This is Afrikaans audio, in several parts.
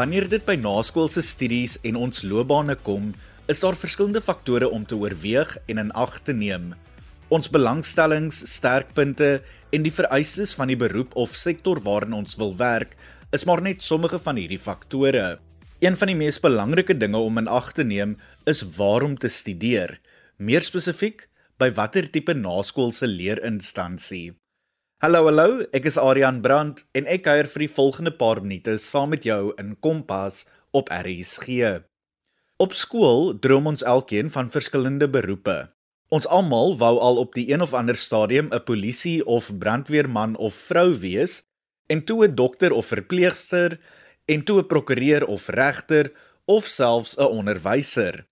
Wanneer dit by naskoolse studies en ons loopbane kom, is daar verskillende faktore om te oorweeg en in ag te neem. Ons belangstellings, sterkpunte en die vereistes van die beroep of sektor waarin ons wil werk, is maar net sommige van hierdie faktore. Een van die mees belangrike dinge om in ag te neem is waarom te studeer. Meer spesifiek, by watter tipe naskoolse leerinstansie. Hallo hallo, ek is Adrian Brandt en ek kuier vir die volgende paar minute saam met jou in Kompas op RSG. Op skool droom ons elkeen van verskillende beroepe. Ons almal wou al op die een of ander stadium 'n polisie of brandweerman of vrou wees en toe 'n dokter of verpleegster en toe 'n prokureur of regter of selfs 'n onderwyser.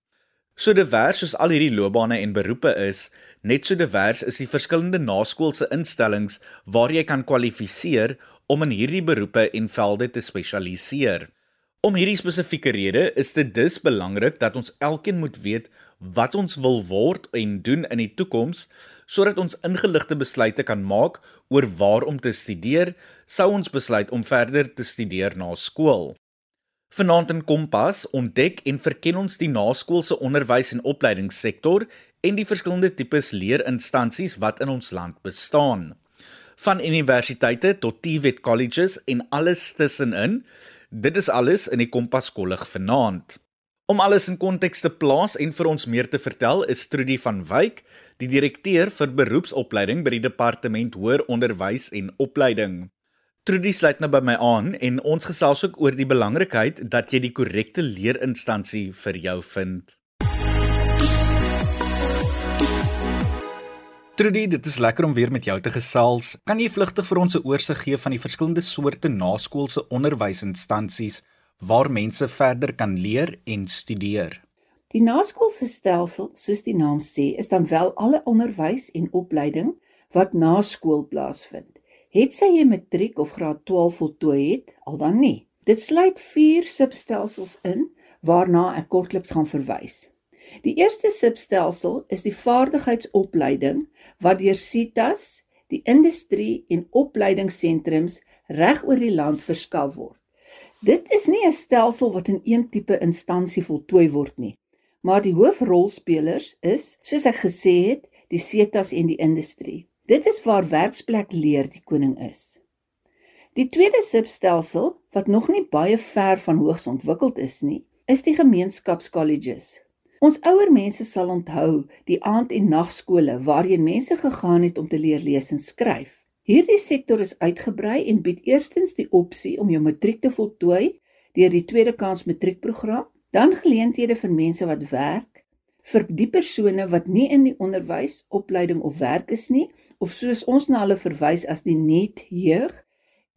So divers soos al hierdie loopbane en beroepe is, Net so divers is die verskillende naskoolse instellings waar jy kan kwalifiseer om in hierdie beroepe en velde te spesialiseer. Om hierdie spesifieke rede is dit dus belangrik dat ons elkeen moet weet wat ons wil word en doen in die toekoms sodat ons ingeligte besluite kan maak oor waar om te studeer sou ons besluit om verder te studeer na skool. Vanaand in Kompas ontdek en verken ons die naskoolse onderwys en opleidingssektor en die verskillende tipes leerinstansies wat in ons land bestaan. Van universiteite tot TVET colleges en alles tussenin. Dit is alles in die Kompas kollig vanaand. Om alles in konteks te plaas en vir ons meer te vertel, is Trudy van Wyk, die direkteur vir beroepsopleiding by die Departement Hoër Onderwys en Opleiding. Trudy sluit nou by my aan en ons gesels ook oor die belangrikheid dat jy die korrekte leerinstansie vir jou vind. Trudy, dit is lekker om weer met jou te gesels. Kan jy vlugtig vir ons 'n oorsig gee van die verskillende soorte naskoolse onderwysinstansies waar mense verder kan leer en studeer? Die naskoolse stelsel, soos die naam sê, is dan wel alle onderwys en opleiding wat na skool plaasvind. Het sy jy matriek of graad 12 voltooi het, al dan nie. Dit sluit 4 substelsels in waarna ek kortliks gaan verwys. Die eerste substelsel is die vaardigheidsopleiding wat deur SITAS, die industrie en opleidingssentrums reg oor die land verskaf word. Dit is nie 'n stelsel wat in een tipe instansie voltooi word nie, maar die hoofrolspelers is, soos ek gesê het, die SITAS en die industrie. Dit is waar werksplek leer die koning is. Die tweede substelsel wat nog nie baie ver van hoogs ontwikkeld is nie, is die gemeenskapskolleges Ons ouer mense sal onthou die aand- en nagskole waarheen mense gegaan het om te leer lees en skryf. Hierdie sektor is uitgebrei en bied eerstens die opsie om jou matriek te voltooi deur die tweede kans matriekprogram, dan geleenthede vir mense wat werk, vir die persone wat nie in die onderwys, opleiding of werk is nie, of soos ons na hulle verwys as die net jeug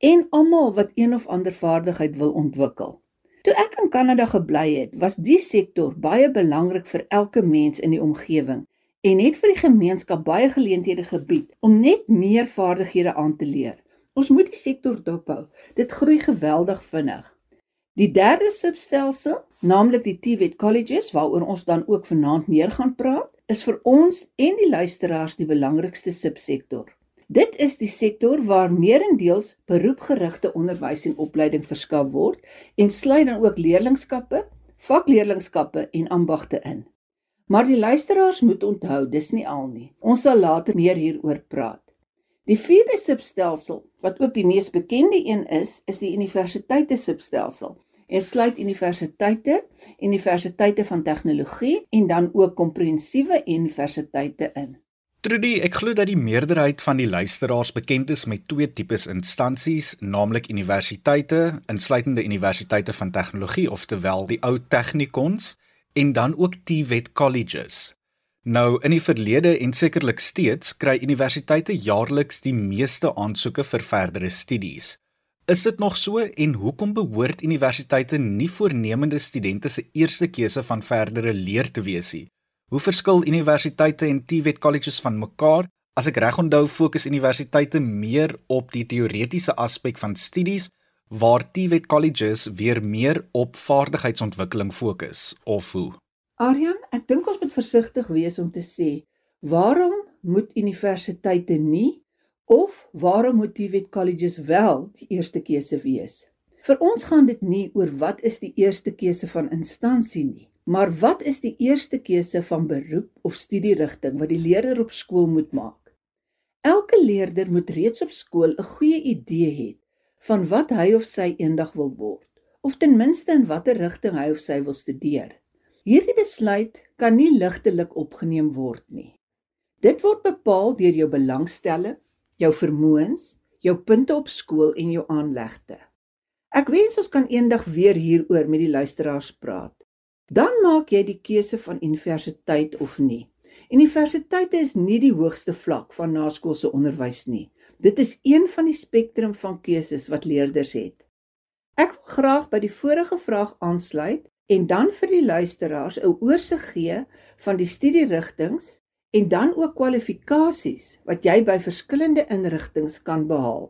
en almal wat een of ander vaardigheid wil ontwikkel. Toe ek in Kanada gebly het, was die sektor baie belangrik vir elke mens in die omgewing en het vir die gemeenskap baie geleenthede gebied om net meer vaardighede aan te leer. Ons moet die sektor dophou. Dit groei geweldig vinnig. Die derde substelsel, naamlik die TVET colleges waaroor ons dan ook vanaand meer gaan praat, is vir ons en die luisteraars die belangrikste subsektor. Dit is die sektor waar meerendeels beroepgerigte onderwys en opleiding verskaf word en sluit dan ook leerlingskappe, vakleerlingskappe en ambagte in. Maar die luisteraars moet onthou, dis nie al nie. Ons sal later meer hieroor praat. Die vierde substelsel, wat ook die mees bekende een is, is die universiteite substelsel en sluit universiteite, universiteite van tegnologie en dan ook komprehensiewe universiteite in. Trudy, ek glo dat die meerderheid van die luisteraars bekend is met twee tipes instansies, naamlik universiteite, insluitende universiteite van tegnologie, oftewel die ou technikons, en dan ook TVET colleges. Nou, in die verlede en sekerlik steeds, kry universiteite jaarliks die meeste aansoeke vir verdere studies. Is dit nog so en hoekom behoort universiteite nie voornemende studente se eerste keuse van verdere leer te wees nie? Hoe verskil universiteite en TVET colleges van mekaar? As ek reg onthou, fokus universiteite meer op die teoretiese aspek van studies, waar TVET colleges weer meer op vaardigheidsontwikkeling fokus, of hoe? Aryan, ek dink ons moet versigtig wees om te sê, waarom moet universiteite nie of waarom moet TVET colleges wel die eerste keuse wees? Vir ons gaan dit nie oor wat is die eerste keuse van instansie nie, maar wat is die eerste keuse van beroep of studierigting wat die leerder op skool moet maak? Elke leerder moet reeds op skool 'n goeie idee hê van wat hy of sy eendag wil word of ten minste in watter rigting hy of sy wil studeer. Hierdie besluit kan nie ligtelik opgeneem word nie. Dit word bepaal deur jou belangstelling, jou vermoëns, jou punte op skool en jou aanlegte. Ek wens ons kan eendag weer hieroor met die luisteraars praat. Dan maak jy die keuse van universiteit of nie. Universiteite is nie die hoogste vlak van naskoolse onderwys nie. Dit is een van die spektrum van keuses wat leerders het. Ek wil graag by die vorige vraag aansluit en dan vir die luisteraars 'n oorsig gee van die studierigtings en dan ook kwalifikasies wat jy by verskillende inrigtinge kan behaal.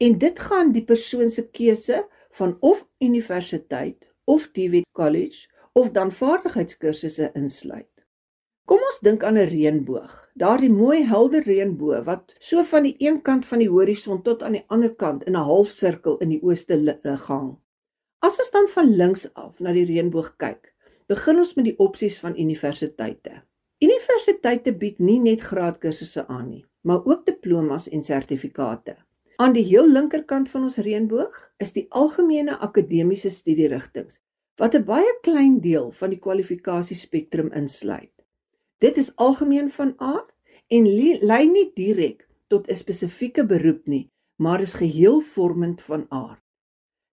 En dit gaan die persoon se keuse van of universiteit of TVET college of dan vaardigheidskursusse insluit. Kom ons dink aan 'n reënboog. Daardie mooi helder reënboog wat so van die een kant van die horison tot aan die ander kant in 'n halfsirkel in die ooste lig hang. As ons dan van links af na die reënboog kyk, begin ons met die opsies van universiteite. Universiteite bied nie net graadkursusse aan nie, maar ook diplomas en sertifikate. Aan die heel linkerkant van ons reënboog is die algemene akademiese studierigtinge wat 'n baie klein deel van die kwalifikasiespektrum insluit. Dit is algemeen van aard en lei nie direk tot 'n spesifieke beroep nie, maar is geheel vormend van aard.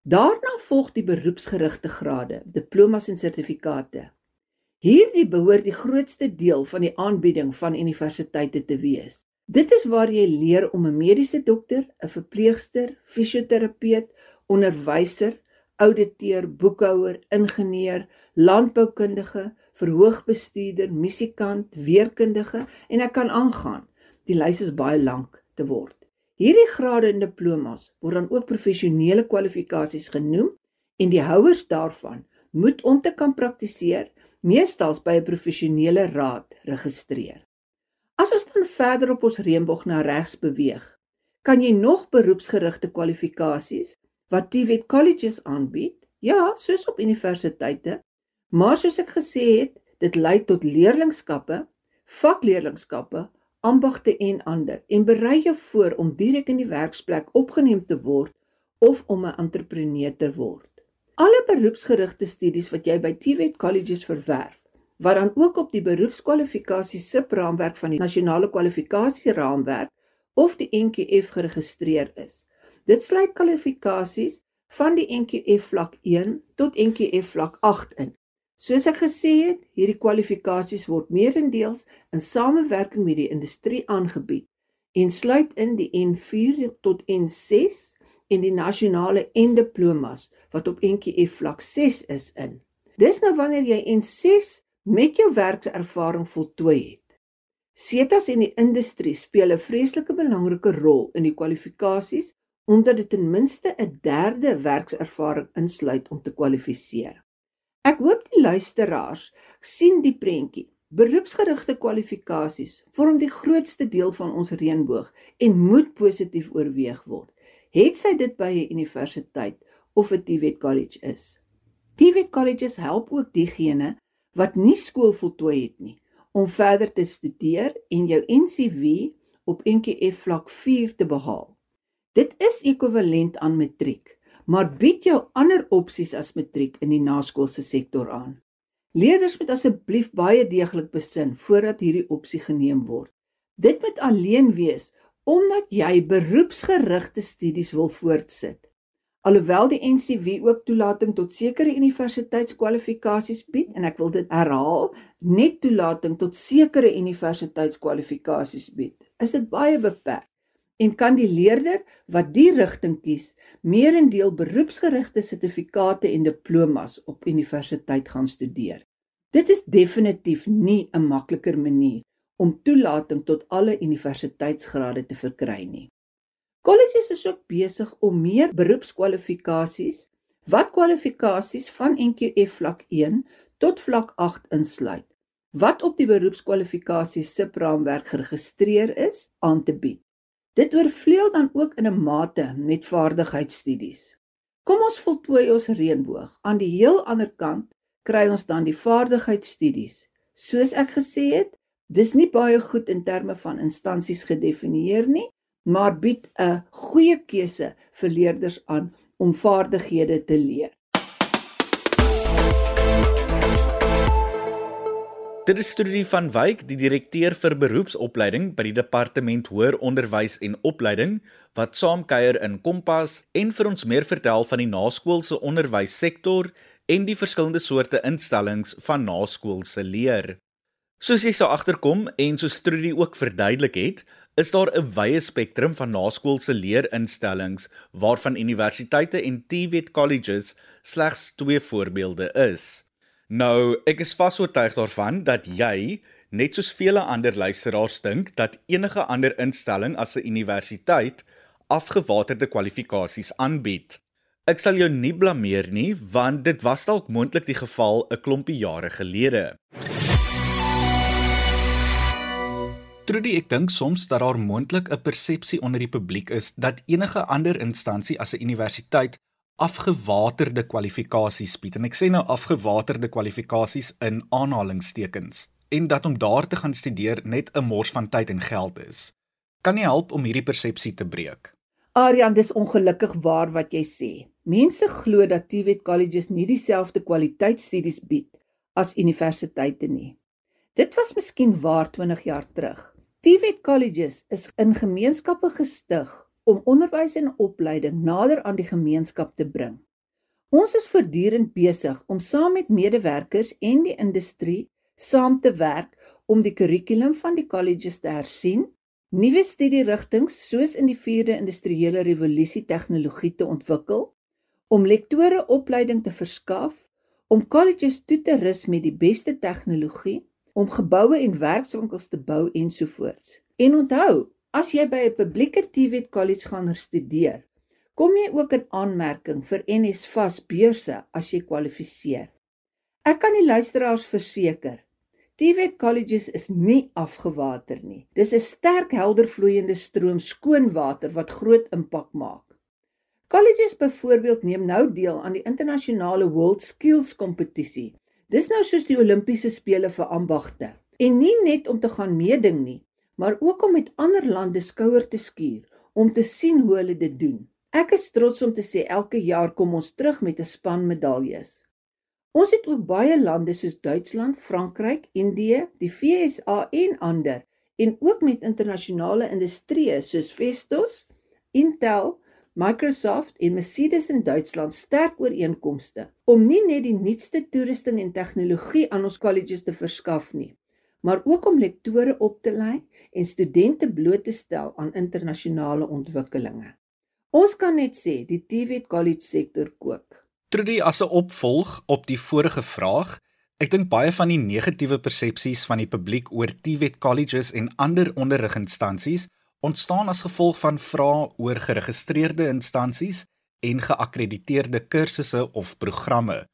Daarna volg die beroepsgerigte grade, diplomas en sertifikate. Hierdie behoort die grootste deel van die aanbieding van universiteite te wees. Dit is waar jy leer om 'n mediese dokter, 'n verpleegster, fisioterapeut, onderwyser, ouditeur, boekhouer, ingenieur, landboukundige, verhoogbestuurder, musikant, weerkundige en ek kan aangaan. Die lys is baie lank te word. Hierdie grade en diplomas word dan ook professionele kwalifikasies genoem en die houers daarvan moet om te kan praktiseer meestals by 'n professionele raad registreer. As ons dan verder op ons reënboog na regs beweeg, kan jy nog beroepsgerigte kwalifikasies wat TVET colleges aanbied, ja, soos op universiteite, maar soos ek gesê het, dit lei tot leerlingskappe, vakleerlingskappe, ambagte en ander en berei jou voor om direk in die werksplek opgeneem te word of om 'n entrepreneur te word. Alle beroepsgerigte studies wat jy by TVET colleges verwerf, wat dan ook op die beroepskwalifikasie subraamwerk van die nasionale kwalifikasieraamwerk of die NQF geregistreer is, Dit sluit kwalifikasies van die NQF vlak 1 tot NQF vlak 8 in. Soos ek gesê het, hierdie kwalifikasies word meerendeels in samewerking met die industrie aangebied en sluit in die N4 tot N6 en die nasionale en diplomas wat op NQF vlak 6 is in. Dis nou wanneer jy N6 met jou werkservaring voltooi het. SETAs en die industrie speel 'n vreeslike belangrike rol in die kwalifikasies omdat dit ten minste 'n derde werkservaring insluit om te kwalifiseer. Ek hoop die luisteraars sien die prentjie. Beroepsgerigte kwalifikasies vorm die grootste deel van ons reënboog en moet positief oorweeg word. Het sy dit by 'n universiteit of 'n TVET college is. TVET colleges help ook diegene wat nie skool voltooi het nie om verder te studeer en jou NCV op NQF vlak 4 te behaal. Dit is ekwivalent aan matriek, maar bied jou ander opsies as matriek in die naskoolse sektor aan. Leerders moet asseblief baie deeglik besin voordat hierdie opsie geneem word. Dit moet alleen wees omdat jy beroepsgerigte studies wil voortsit. Alhoewel die NCW ook toelating tot sekere universiteitskwalifikasies bied en ek wil dit herhaal, net toelating tot sekere universiteitskwalifikasies bied, is dit baie beperk en kan die leerder wat die rigting kies, meerendeel beroepsgerigte sertifikate en diplomas op universiteit gaan studeer. Dit is definitief nie 'n makliker manier om toelating tot alle universiteitsgrade te verkry nie. Kolleges is ook besig om meer beroepskwalifikasies wat kwalifikasies van NQF vlak 1 tot vlak 8 insluit wat op die beroepskwalifikasies subraamwerk geregistreer is aan te bied. Dit oorvleuel dan ook in 'n mate met vaardigheidsstudies. Kom ons voltooi ons reënboog. Aan die heel ander kant kry ons dan die vaardigheidsstudies. Soos ek gesê het, dis nie baie goed in terme van instansies gedefinieer nie, maar bied 'n goeie keuse vir leerders aan om vaardighede te leer. Dit is studie van Wyk, die direkteur vir beroepsopleiding by die Departement Hoër Onderwys en Opleiding, wat saamkuier in Kompas en vir ons meer vertel van die naskoolse onderwyssektor en die verskillende soorte instellings van naskoolse leer. Soos jy sou agterkom en so Studie ook verduidelik het, is daar 'n wye spektrum van naskoolse leerinstellings waarvan universiteite en TVET colleges slegs twee voorbeelde is. Nou, ek is vas oortuig daarvan dat jy net soos vele ander luisteraars dink dat enige ander instelling as 'n universiteit afgewaterde kwalifikasies aanbied. Ek sal jou nie blameer nie, want dit was dalk moontlik die geval 'n klompie jare gelede. Trudy, ek dink soms dat daar moontlik 'n persepsie onder die publiek is dat enige ander instansie as 'n universiteit afgewaterde kwalifikasies bied. En ek sê nou afgewaterde kwalifikasies in aanhalingstekens en dat om daar te gaan studeer net 'n mors van tyd en geld is. Kan nie help om hierdie persepsie te breek. Aryan, dis ongelukkig waar wat jy sê. Mense glo dat TVET colleges nie dieselfde kwaliteitsstudies bied as universiteite nie. Dit was miskien waar 20 jaar terug. TVET colleges is in gemeenskappe gestig om onderwys en opleiding nader aan die gemeenskap te bring. Ons is voortdurend besig om saam met medewerkers en die industrie saam te werk om die kurrikulum van die colleges te hersien nuwe studierigtinge soos in die 4de industriële revolusie tegnologie te ontwikkel, om lektore opleiding te verskaf, om colleges toe te rus met die beste tegnologie, om geboue en werkswinkels te bou ensovoorts. En onthou, as jy by 'n publieke TVET college gaan studeer, kom jy ook in aanmerking vir NSFAS beurse as jy kwalifiseer. Ek kan die luisteraars verseker, TVET colleges is nie afgewater nie. Dis 'n sterk helder vloeiende stroom skoon water wat groot impak maak. Colleges byvoorbeeld neem nou deel aan die internasionale World Skills kompetisie. Dis nou soos die Olimpiese spele vir ambagte. En nie net om te gaan meeding nie, maar ook om met ander lande skouer te skuur om te sien hoe hulle dit doen. Ek is trots om te sê elke jaar kom ons terug met 'n span medaljes. Ons het ook baie lande soos Duitsland, Frankryk, Indië, die VSA en ander en ook met internasionale industrieë soos Vestos, Intel, Microsoft en Mercedes in Duitsland sterk ooreenkomste om nie net die nuutste toerusting en tegnologie aan ons colleges te verskaf nie, maar ook om lektore op te lei en studente bloot te stel aan internasionale ontwikkelinge. Ons kan net sê die TVET College sektor kook. Trudy as 'n opvolg op die vorige vraag, ek dink baie van die negatiewe persepsies van die publiek oor TVET colleges en ander onderriginstansies ontstaan as gevolg van vrae oor geregistreerde instansies en geakkrediteerde kursusse of programme.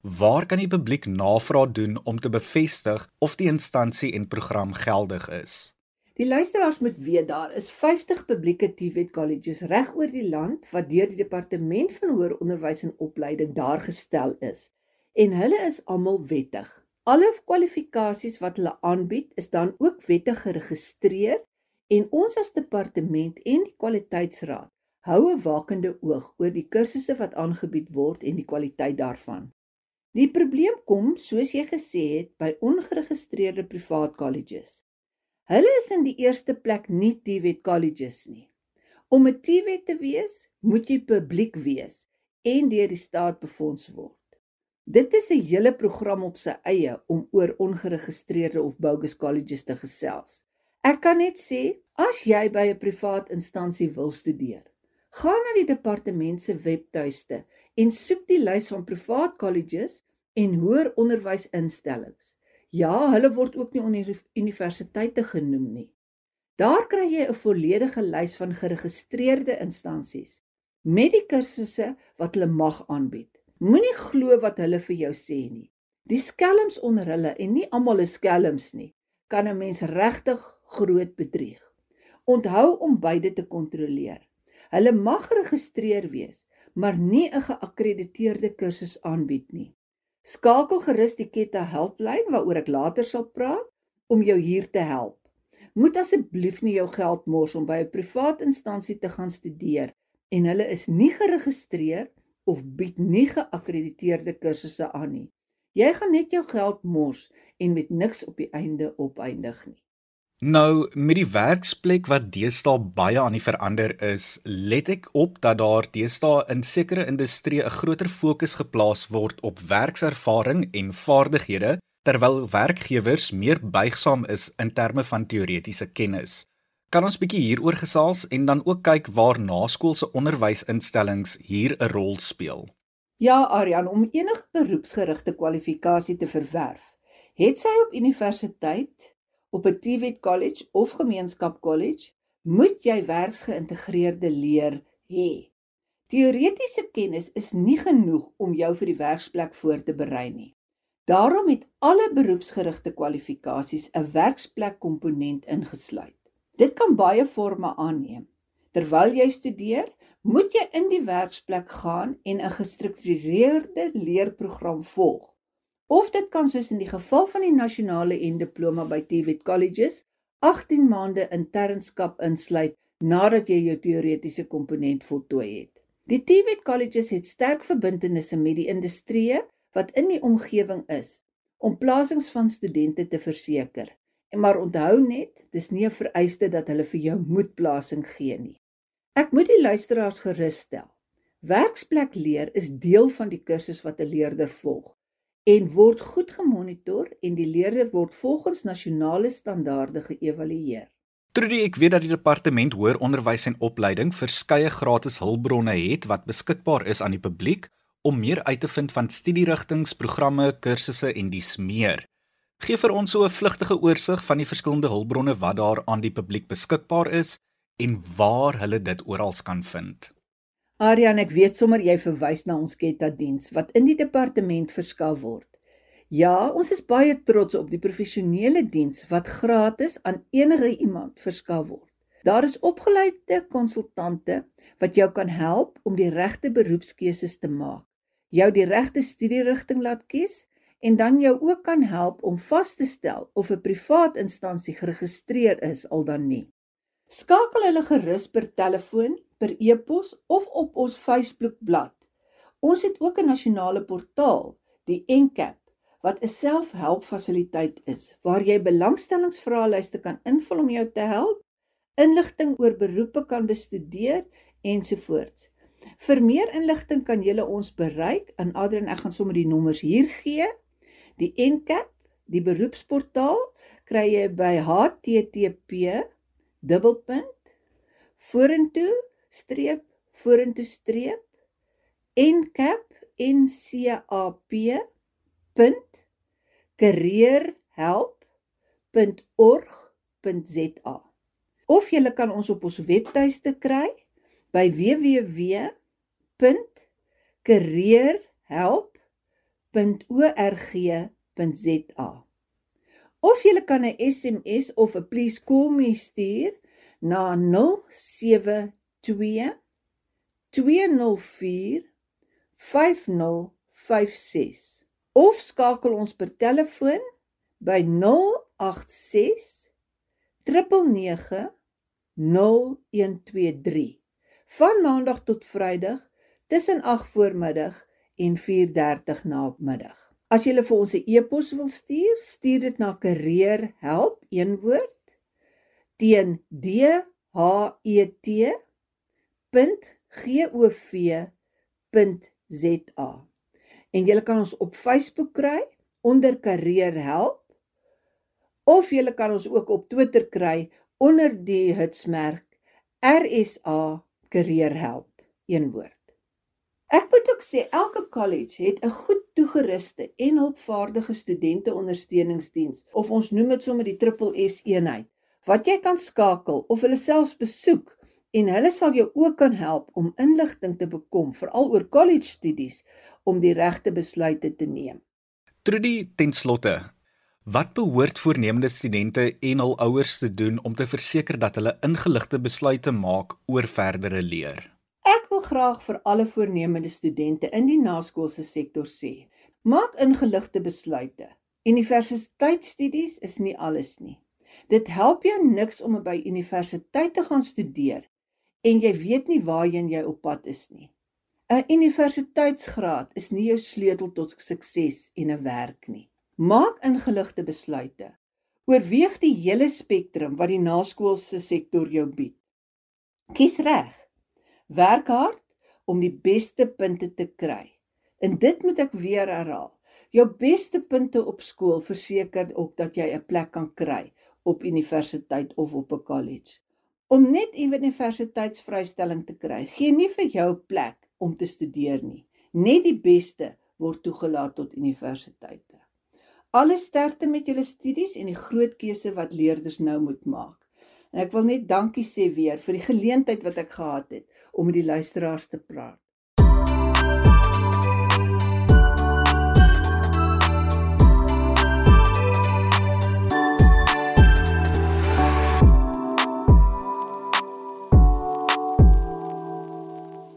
Waar kan die publiek navraag doen om te bevestig of die instansie en program geldig is? Die luisteraars moet weet daar is 50 publieke TVET colleges reg oor die land wat deur die departement van hoër onderwys en opleiding daar gestel is en hulle is almal wettig. Alle kwalifikasies wat hulle aanbied is dan ook wettig geregistreer en ons as departement en die kwaliteitsraad hou 'n wakende oog oor die kursusse wat aangebied word en die kwaliteit daarvan. Die probleem kom, soos jy gesê het, by ongeregistreerde privaat colleges. Hulle is in die eerste plek nie TVET colleges nie. Om 'n TVET te wees, moet jy publiek wees en deur die staat befonds word. Dit is 'n hele program op sy eie om oor ongeregistreerde of bogus colleges te gesels. Ek kan net sê, as jy by 'n privaat instansie wil studeer, gaan na die departement se webtuiste en soek die lys van privaat colleges en hoër onderwysinstellings. Ja, hulle word ook nie onder universiteite genoem nie. Daar kry jy 'n volledige lys van geregistreerde instansies met die kursusse wat hulle mag aanbied. Moenie glo wat hulle vir jou sê nie. Die skelms onder hulle en nie almal is skelms nie, kan 'n mens regtig groot bedrieg. Onthou om beide te kontroleer. Hulle mag geregistreer wees, maar nie 'n geakkrediteerde kursus aanbied nie. Skakel gerus die Ketta helplyn waaroor ek later sal praat om jou hier te help. Moet asseblief nie jou geld mors om by 'n privaat instansie te gaan studeer en hulle is nie geregistreer of bied nie geakkrediteerde kursusse aan nie. Jy gaan net jou geld mors en met niks op die einde opeindig nie. Nou met die werksplek wat deesdae baie aan die verander is, let ek op dat daar deesdae in sekere industrieë 'n groter fokus geplaas word op werkservaring en vaardighede terwyl werkgewers meer buigsaam is in terme van teoretiese kennis. Kan ons bietjie hieroor gesels en dan ook kyk waar naskoolse onderwysinstellings hier 'n rol speel? Ja, Aryan, om enige beroepsgerigte kwalifikasie te verwerf, het sy op universiteit, op 'n TVET college of gemeenskap college, moet jy werksgeïntegreerde leer hê. Teoretiese kennis is nie genoeg om jou vir die werksplek voor te berei nie. Daarom het alle beroepsgerigte kwalifikasies 'n werksplek komponent ingesluit. Dit kan baie forme aanneem. Terwyl jy studeer, moet jy in die werksplek gaan en 'n gestruktureerde leerprogram volg. Of dit kan soos in die geval van die nasionale en diploma by TVET colleges 18 maande internskap insluit nadat jy jou teoretiese komponent voltooi het. Die TVET colleges het sterk verbintenisse met die industrie wat in die omgewing is om plasings van studente te verseker. En maar onthou net, dis nie 'n vereiste dat hulle vir jou moet plasing gee nie. Ek moet die luisteraars gerus stel. Werksplek leer is deel van die kursus wat 'n leerder volg en word goed gemonitor en die leerder word volgens nasionale standaarde geëvalueer. Trudy, ek weet dat die departement hoër onderwys en opleiding verskeie gratis hulpbronne het wat beskikbaar is aan die publiek om meer uit te vind van studierigtinge, programme, kursusse en dies meer. Gee vir ons so 'n vlugtige oorsig van die verskillende hulpbronne wat daar aan die publiek beskikbaar is en waar hulle dit oral kan vind. Aryan, ek weet sommer jy verwys na ons Ketta diens wat in die departement verskaf word. Ja, ons is baie trots op die professionele diens wat gratis aan enige iemand verskaf word. Daar is opgeleide konsultante wat jou kan help om die regte beroepskeuses te maak jou die regte studierigting laat kies en dan jou ook kan help om vas te stel of 'n privaat instansie geregistreer is al dan nie. Skakel hulle gerus per telefoon, per e-pos of op ons Facebookblad. Ons het ook 'n nasionale portaal, die Encap, wat 'n selfhelpfasiliteit is waar jy belangstellingsvraelyste kan invul om jou te help, inligting oor beroepe kan bestudeer ensovoorts. Vir meer inligting kan jy ons bereik in Adrian ek gaan sommer die nommers hier gee. Die Encap, die beroepsportaal kry jy by http dubbelpunt vorentoe streep vorentoe streep encap ncap careerhelp.org.za of jy kan ons op ons webtuiste kry by www.careerhelp.org.za. Of jy kan 'n SMS of 'n please call me stuur na 072 204 5056 of skakel ons per telefoon by 086 999 0123 van maandag tot vrydag tussen 8 voormiddag en 4:30 namiddag. As jy vir ons 'n e-pos wil stuur, stuur dit na careerhelp een woord teen d h e t .gov.za. En jy kan ons op Facebook kry onder careerhelp of jy kan ons ook op Twitter kry onder die hitsmerk RSA career help een woord. Ek moet ook sê elke college het 'n goed toegeruste en hulpvaardige studente ondersteuningsdiens of ons noem dit sommer die triple S eenheid wat jy kan skakel of hulle selfs besoek en hulle sal jou ook kan help om inligting te bekom veral oor college studies om die regte besluite te neem. Trudy ten slotte Wat behoort voornemende studente en hul ouers te doen om te verseker dat hulle ingeligte besluite maak oor verdere leer? Graag vir alle voornemende studente in die naskoolse sektor sê: Maak ingeligte besluite. Universiteitsstudies is nie alles nie. Dit help jou niks om by universiteit te gaan studeer en jy weet nie waarheen jy op pad is nie. 'n Universiteitsgraad is nie jou sleutel tot sukses en 'n werk nie. Maak ingeligte besluite. Oorweeg die hele spektrum wat die naskoolse sektor jou bied. Kies reg. Werk hard om die beste punte te kry. En dit moet ek weer herhaal. Jou beste punte op skool verseker ook dat jy 'n plek kan kry op universiteit of op 'n college. Om net 'n universiteitsvrystelling te kry, gee nie vir jou plek om te studeer nie. Net die beste word toegelaat tot universiteite. Alle sterkte met julle studies en die groot keuse wat leerders nou moet maak. En ek wil net dankie sê weer vir die geleentheid wat ek gehad het om met die luisteraars te praat.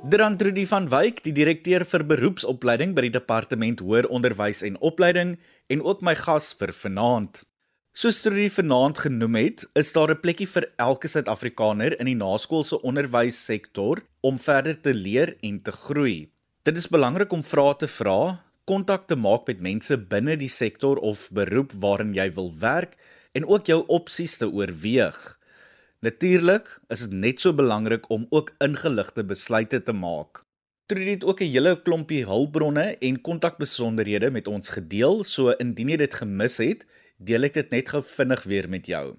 Dran Trudy van Wyk, die direkteur vir beroepsopleiding by die Departement Hoër Onderwys en Opleiding en ook my gas vir vanaand. Soos Trudy vanaand genoem het, is daar 'n plekkie vir elke Suid-Afrikaner in die naskoolse onderwyssektor om verder te leer en te groei. Dit is belangrik om vrae te vra, kontak te maak met mense binne die sektor of beroep waarin jy wil werk en ook jou opsies te oorweeg. Natuurlik is dit net so belangrik om ook ingeligte besluite te maak. Trudy het ook 'n hele klompie hulpbronne en kontakbesonderhede met ons gedeel, so indien jy dit gemis het, deel ek dit net gou vinnig weer met jou.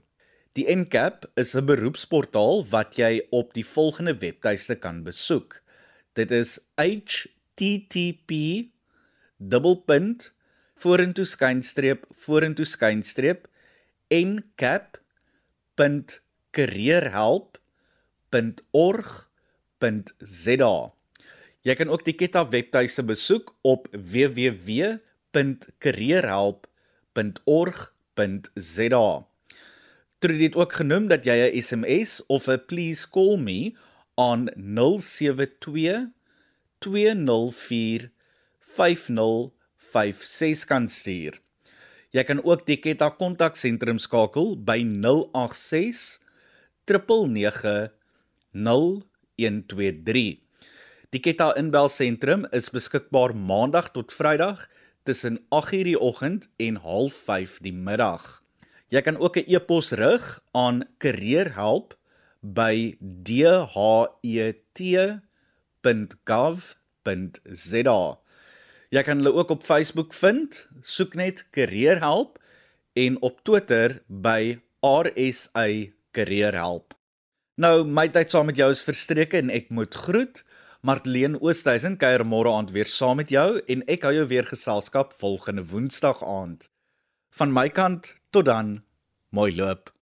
Die NCAP is 'n beroepsportaal wat jy op die volgende webtuiste kan besoek. Dit is http vorentoe skynstreep vorentoe skynstreep ncap.com careerhelp.org.za. Jy kan ook die Ketta webtuise besoek op www.careerhelp.org.za. Trudy het ook genoem dat jy 'n SMS of 'n please call me aan 072 204 5056 kan stuur. Jy kan ook die Ketta kontaksentrum skakel by 086 089123. Die Ketta inbelsentrum is beskikbaar maandag tot Vrydag tussen 8:00 die oggend en 05:30 die middag. Jy kan ook 'n e-pos rig aan careerhelp@det.gov.za. Jy kan hulle ook op Facebook vind, soek net Careerhelp en op Twitter by RSA Career help. Nou my tyd saam met jou is verstreke en ek moet groet. Martleen Oosthuizen kuier môre aand weer saam met jou en ek hou jou weer geselskap volgende Woensdag aand. Van my kant tot dan. Mooi loop.